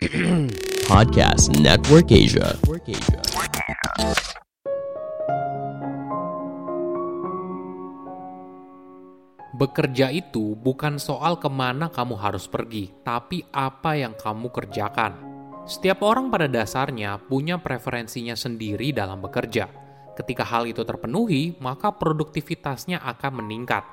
Podcast Network Asia. Bekerja itu bukan soal ke mana kamu harus pergi, tapi apa yang kamu kerjakan. Setiap orang pada dasarnya punya preferensinya sendiri dalam bekerja. Ketika hal itu terpenuhi, maka produktivitasnya akan meningkat.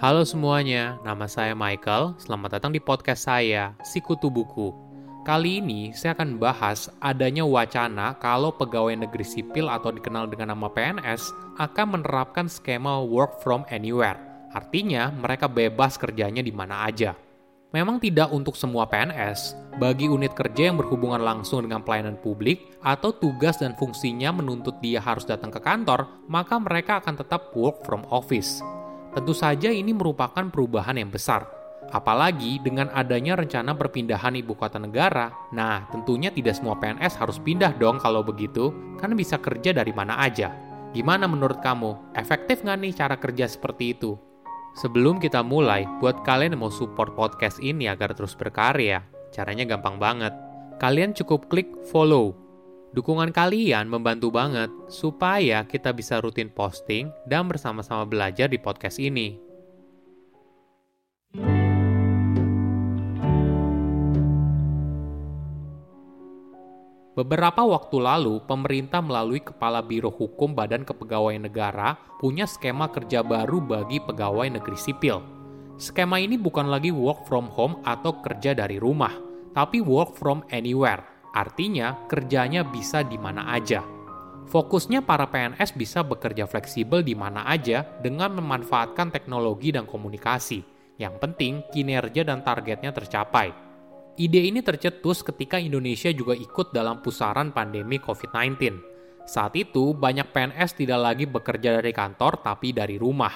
Halo semuanya, nama saya Michael. Selamat datang di podcast saya, Sikutu Buku. Kali ini saya akan bahas adanya wacana kalau pegawai negeri sipil atau dikenal dengan nama PNS akan menerapkan skema work from anywhere. Artinya, mereka bebas kerjanya di mana aja. Memang tidak untuk semua PNS, bagi unit kerja yang berhubungan langsung dengan pelayanan publik atau tugas dan fungsinya menuntut dia harus datang ke kantor, maka mereka akan tetap work from office. Tentu saja ini merupakan perubahan yang besar. Apalagi dengan adanya rencana perpindahan ibu kota negara, nah tentunya tidak semua PNS harus pindah dong kalau begitu, kan bisa kerja dari mana aja. Gimana menurut kamu? Efektif nggak nih cara kerja seperti itu? Sebelum kita mulai, buat kalian yang mau support podcast ini agar terus berkarya, caranya gampang banget. Kalian cukup klik follow. Dukungan kalian membantu banget supaya kita bisa rutin posting dan bersama-sama belajar di podcast ini. Beberapa waktu lalu, pemerintah melalui Kepala Biro Hukum Badan Kepegawaian Negara punya skema kerja baru bagi pegawai negeri sipil. Skema ini bukan lagi work from home atau kerja dari rumah, tapi work from anywhere. Artinya, kerjanya bisa di mana aja. Fokusnya para PNS bisa bekerja fleksibel di mana aja dengan memanfaatkan teknologi dan komunikasi. Yang penting, kinerja dan targetnya tercapai. Ide ini tercetus ketika Indonesia juga ikut dalam pusaran pandemi COVID-19. Saat itu, banyak PNS tidak lagi bekerja dari kantor tapi dari rumah.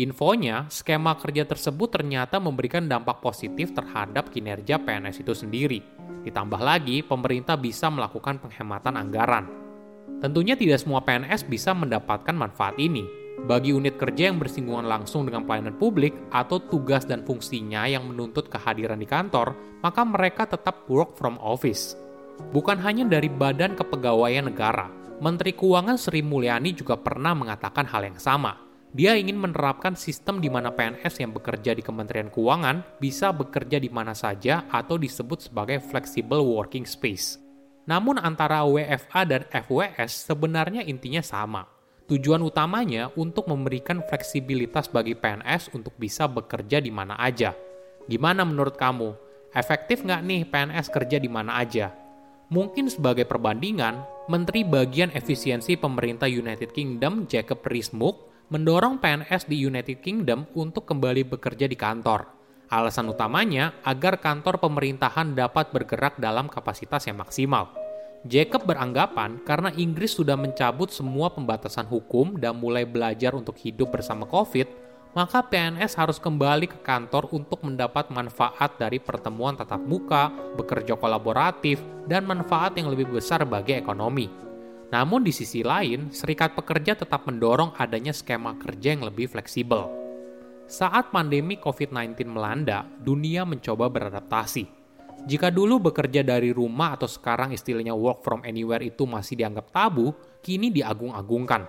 Infonya, skema kerja tersebut ternyata memberikan dampak positif terhadap kinerja PNS itu sendiri. Ditambah lagi, pemerintah bisa melakukan penghematan anggaran. Tentunya tidak semua PNS bisa mendapatkan manfaat ini, bagi unit kerja yang bersinggungan langsung dengan pelayanan publik atau tugas dan fungsinya yang menuntut kehadiran di kantor, maka mereka tetap work from office. Bukan hanya dari Badan Kepegawaian Negara, Menteri Keuangan Sri Mulyani juga pernah mengatakan hal yang sama. Dia ingin menerapkan sistem di mana PNS yang bekerja di Kementerian Keuangan bisa bekerja di mana saja atau disebut sebagai flexible working space. Namun antara WFA dan FWS sebenarnya intinya sama, Tujuan utamanya untuk memberikan fleksibilitas bagi PNS untuk bisa bekerja di mana aja. Gimana menurut kamu? Efektif nggak nih PNS kerja di mana aja? Mungkin sebagai perbandingan, Menteri Bagian Efisiensi Pemerintah United Kingdom Jacob Rees-Mogg mendorong PNS di United Kingdom untuk kembali bekerja di kantor. Alasan utamanya agar kantor pemerintahan dapat bergerak dalam kapasitas yang maksimal. Jacob beranggapan karena Inggris sudah mencabut semua pembatasan hukum dan mulai belajar untuk hidup bersama COVID, maka PNS harus kembali ke kantor untuk mendapat manfaat dari pertemuan tatap muka, bekerja kolaboratif, dan manfaat yang lebih besar bagi ekonomi. Namun di sisi lain, serikat pekerja tetap mendorong adanya skema kerja yang lebih fleksibel. Saat pandemi COVID-19 melanda, dunia mencoba beradaptasi jika dulu bekerja dari rumah atau sekarang istilahnya work from anywhere itu masih dianggap tabu, kini diagung-agungkan.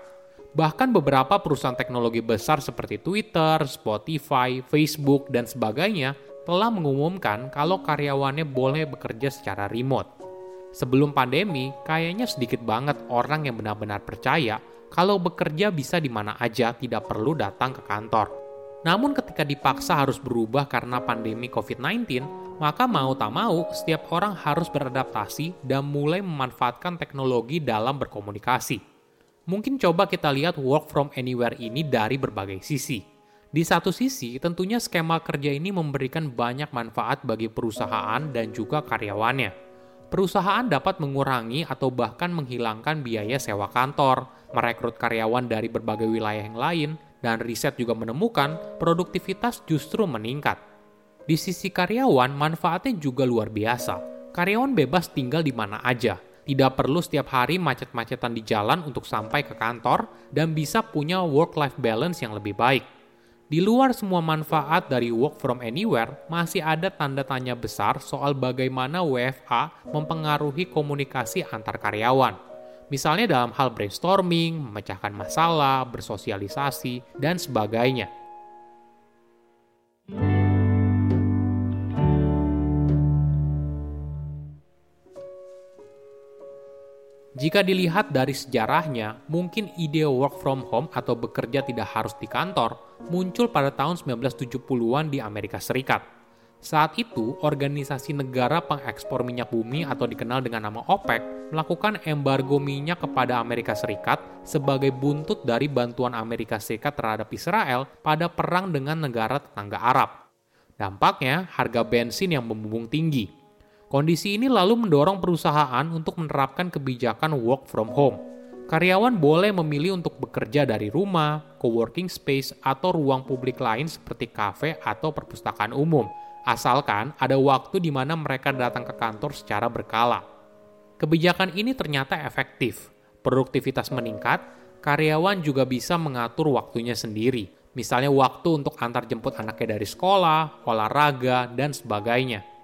Bahkan beberapa perusahaan teknologi besar seperti Twitter, Spotify, Facebook, dan sebagainya telah mengumumkan kalau karyawannya boleh bekerja secara remote. Sebelum pandemi, kayaknya sedikit banget orang yang benar-benar percaya kalau bekerja bisa di mana aja tidak perlu datang ke kantor. Namun ketika dipaksa harus berubah karena pandemi COVID-19, maka mau tak mau setiap orang harus beradaptasi dan mulai memanfaatkan teknologi dalam berkomunikasi. Mungkin coba kita lihat work from anywhere ini dari berbagai sisi. Di satu sisi, tentunya skema kerja ini memberikan banyak manfaat bagi perusahaan dan juga karyawannya. Perusahaan dapat mengurangi atau bahkan menghilangkan biaya sewa kantor, merekrut karyawan dari berbagai wilayah yang lain, dan riset juga menemukan produktivitas justru meningkat. Di sisi karyawan, manfaatnya juga luar biasa. Karyawan bebas tinggal di mana aja, tidak perlu setiap hari macet-macetan di jalan untuk sampai ke kantor, dan bisa punya work-life balance yang lebih baik. Di luar semua manfaat dari work from anywhere, masih ada tanda tanya besar soal bagaimana WFA mempengaruhi komunikasi antar karyawan. Misalnya dalam hal brainstorming, memecahkan masalah, bersosialisasi, dan sebagainya. Jika dilihat dari sejarahnya, mungkin ide work from home atau bekerja tidak harus di kantor muncul pada tahun 1970-an di Amerika Serikat. Saat itu, organisasi negara pengekspor minyak bumi atau dikenal dengan nama OPEC melakukan embargo minyak kepada Amerika Serikat sebagai buntut dari bantuan Amerika Serikat terhadap Israel pada perang dengan negara tetangga Arab. Dampaknya, harga bensin yang membumbung tinggi, Kondisi ini lalu mendorong perusahaan untuk menerapkan kebijakan work from home. Karyawan boleh memilih untuk bekerja dari rumah, co-working space, atau ruang publik lain seperti kafe atau perpustakaan umum, asalkan ada waktu di mana mereka datang ke kantor secara berkala. Kebijakan ini ternyata efektif. Produktivitas meningkat, karyawan juga bisa mengatur waktunya sendiri, misalnya waktu untuk antar jemput anaknya dari sekolah, olahraga, dan sebagainya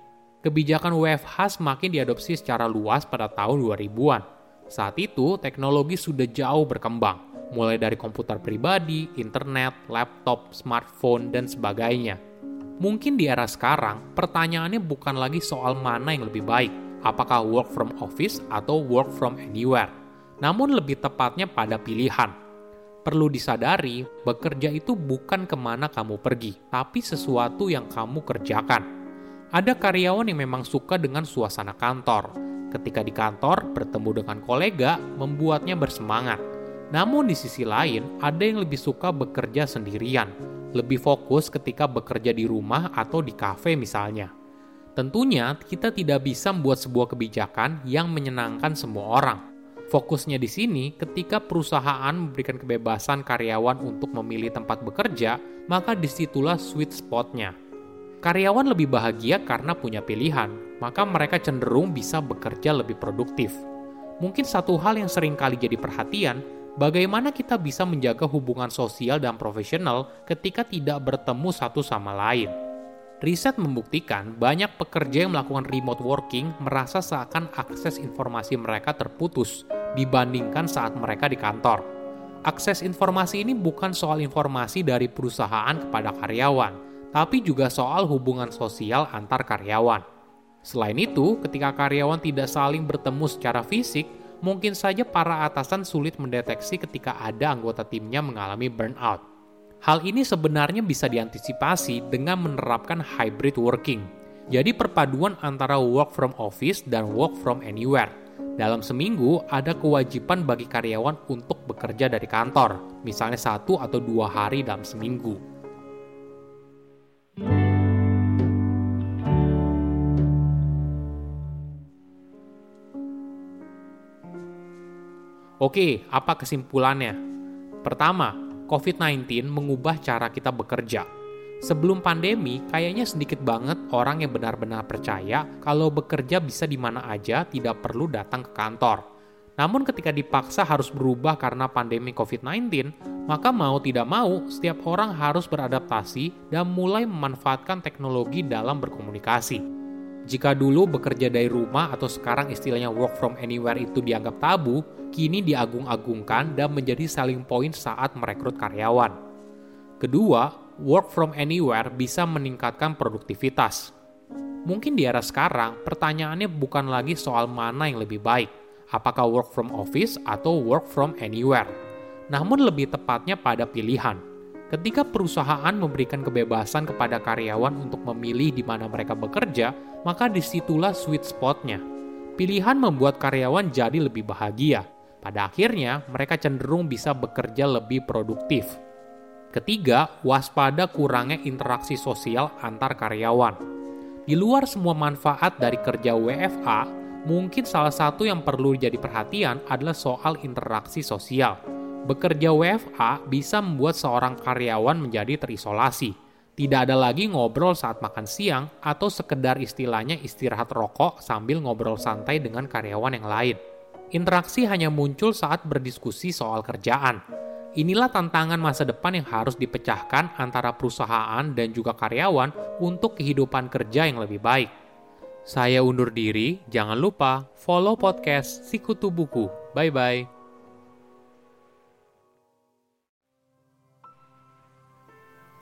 kebijakan WFH semakin diadopsi secara luas pada tahun 2000-an. Saat itu, teknologi sudah jauh berkembang, mulai dari komputer pribadi, internet, laptop, smartphone, dan sebagainya. Mungkin di era sekarang, pertanyaannya bukan lagi soal mana yang lebih baik, apakah work from office atau work from anywhere, namun lebih tepatnya pada pilihan. Perlu disadari, bekerja itu bukan ke mana kamu pergi, tapi sesuatu yang kamu kerjakan ada karyawan yang memang suka dengan suasana kantor. Ketika di kantor, bertemu dengan kolega membuatnya bersemangat. Namun di sisi lain, ada yang lebih suka bekerja sendirian, lebih fokus ketika bekerja di rumah atau di kafe misalnya. Tentunya, kita tidak bisa membuat sebuah kebijakan yang menyenangkan semua orang. Fokusnya di sini, ketika perusahaan memberikan kebebasan karyawan untuk memilih tempat bekerja, maka di situlah sweet spotnya. Karyawan lebih bahagia karena punya pilihan, maka mereka cenderung bisa bekerja lebih produktif. Mungkin satu hal yang sering kali jadi perhatian, bagaimana kita bisa menjaga hubungan sosial dan profesional ketika tidak bertemu satu sama lain. Riset membuktikan banyak pekerja yang melakukan remote working merasa seakan akses informasi mereka terputus dibandingkan saat mereka di kantor. Akses informasi ini bukan soal informasi dari perusahaan kepada karyawan, tapi juga soal hubungan sosial antar karyawan. Selain itu, ketika karyawan tidak saling bertemu secara fisik, mungkin saja para atasan sulit mendeteksi ketika ada anggota timnya mengalami burnout. Hal ini sebenarnya bisa diantisipasi dengan menerapkan hybrid working. Jadi perpaduan antara work from office dan work from anywhere. Dalam seminggu, ada kewajiban bagi karyawan untuk bekerja dari kantor, misalnya satu atau dua hari dalam seminggu. Oke, apa kesimpulannya? Pertama, COVID-19 mengubah cara kita bekerja. Sebelum pandemi, kayaknya sedikit banget orang yang benar-benar percaya kalau bekerja bisa di mana aja, tidak perlu datang ke kantor. Namun ketika dipaksa harus berubah karena pandemi COVID-19, maka mau tidak mau, setiap orang harus beradaptasi dan mulai memanfaatkan teknologi dalam berkomunikasi. Jika dulu bekerja dari rumah atau sekarang istilahnya work from anywhere itu dianggap tabu, kini diagung-agungkan dan menjadi selling point saat merekrut karyawan. Kedua, work from anywhere bisa meningkatkan produktivitas. Mungkin di era sekarang, pertanyaannya bukan lagi soal mana yang lebih baik, apakah work from office atau work from anywhere. Namun lebih tepatnya pada pilihan – Ketika perusahaan memberikan kebebasan kepada karyawan untuk memilih di mana mereka bekerja, maka di situlah sweet spotnya. Pilihan membuat karyawan jadi lebih bahagia. Pada akhirnya, mereka cenderung bisa bekerja lebih produktif. Ketiga, waspada kurangnya interaksi sosial antar karyawan. Di luar semua manfaat dari kerja WFA, mungkin salah satu yang perlu jadi perhatian adalah soal interaksi sosial Bekerja WFA bisa membuat seorang karyawan menjadi terisolasi. Tidak ada lagi ngobrol saat makan siang atau sekedar istilahnya istirahat rokok sambil ngobrol santai dengan karyawan yang lain. Interaksi hanya muncul saat berdiskusi soal kerjaan. Inilah tantangan masa depan yang harus dipecahkan antara perusahaan dan juga karyawan untuk kehidupan kerja yang lebih baik. Saya undur diri, jangan lupa follow podcast Sikutu Buku. Bye-bye.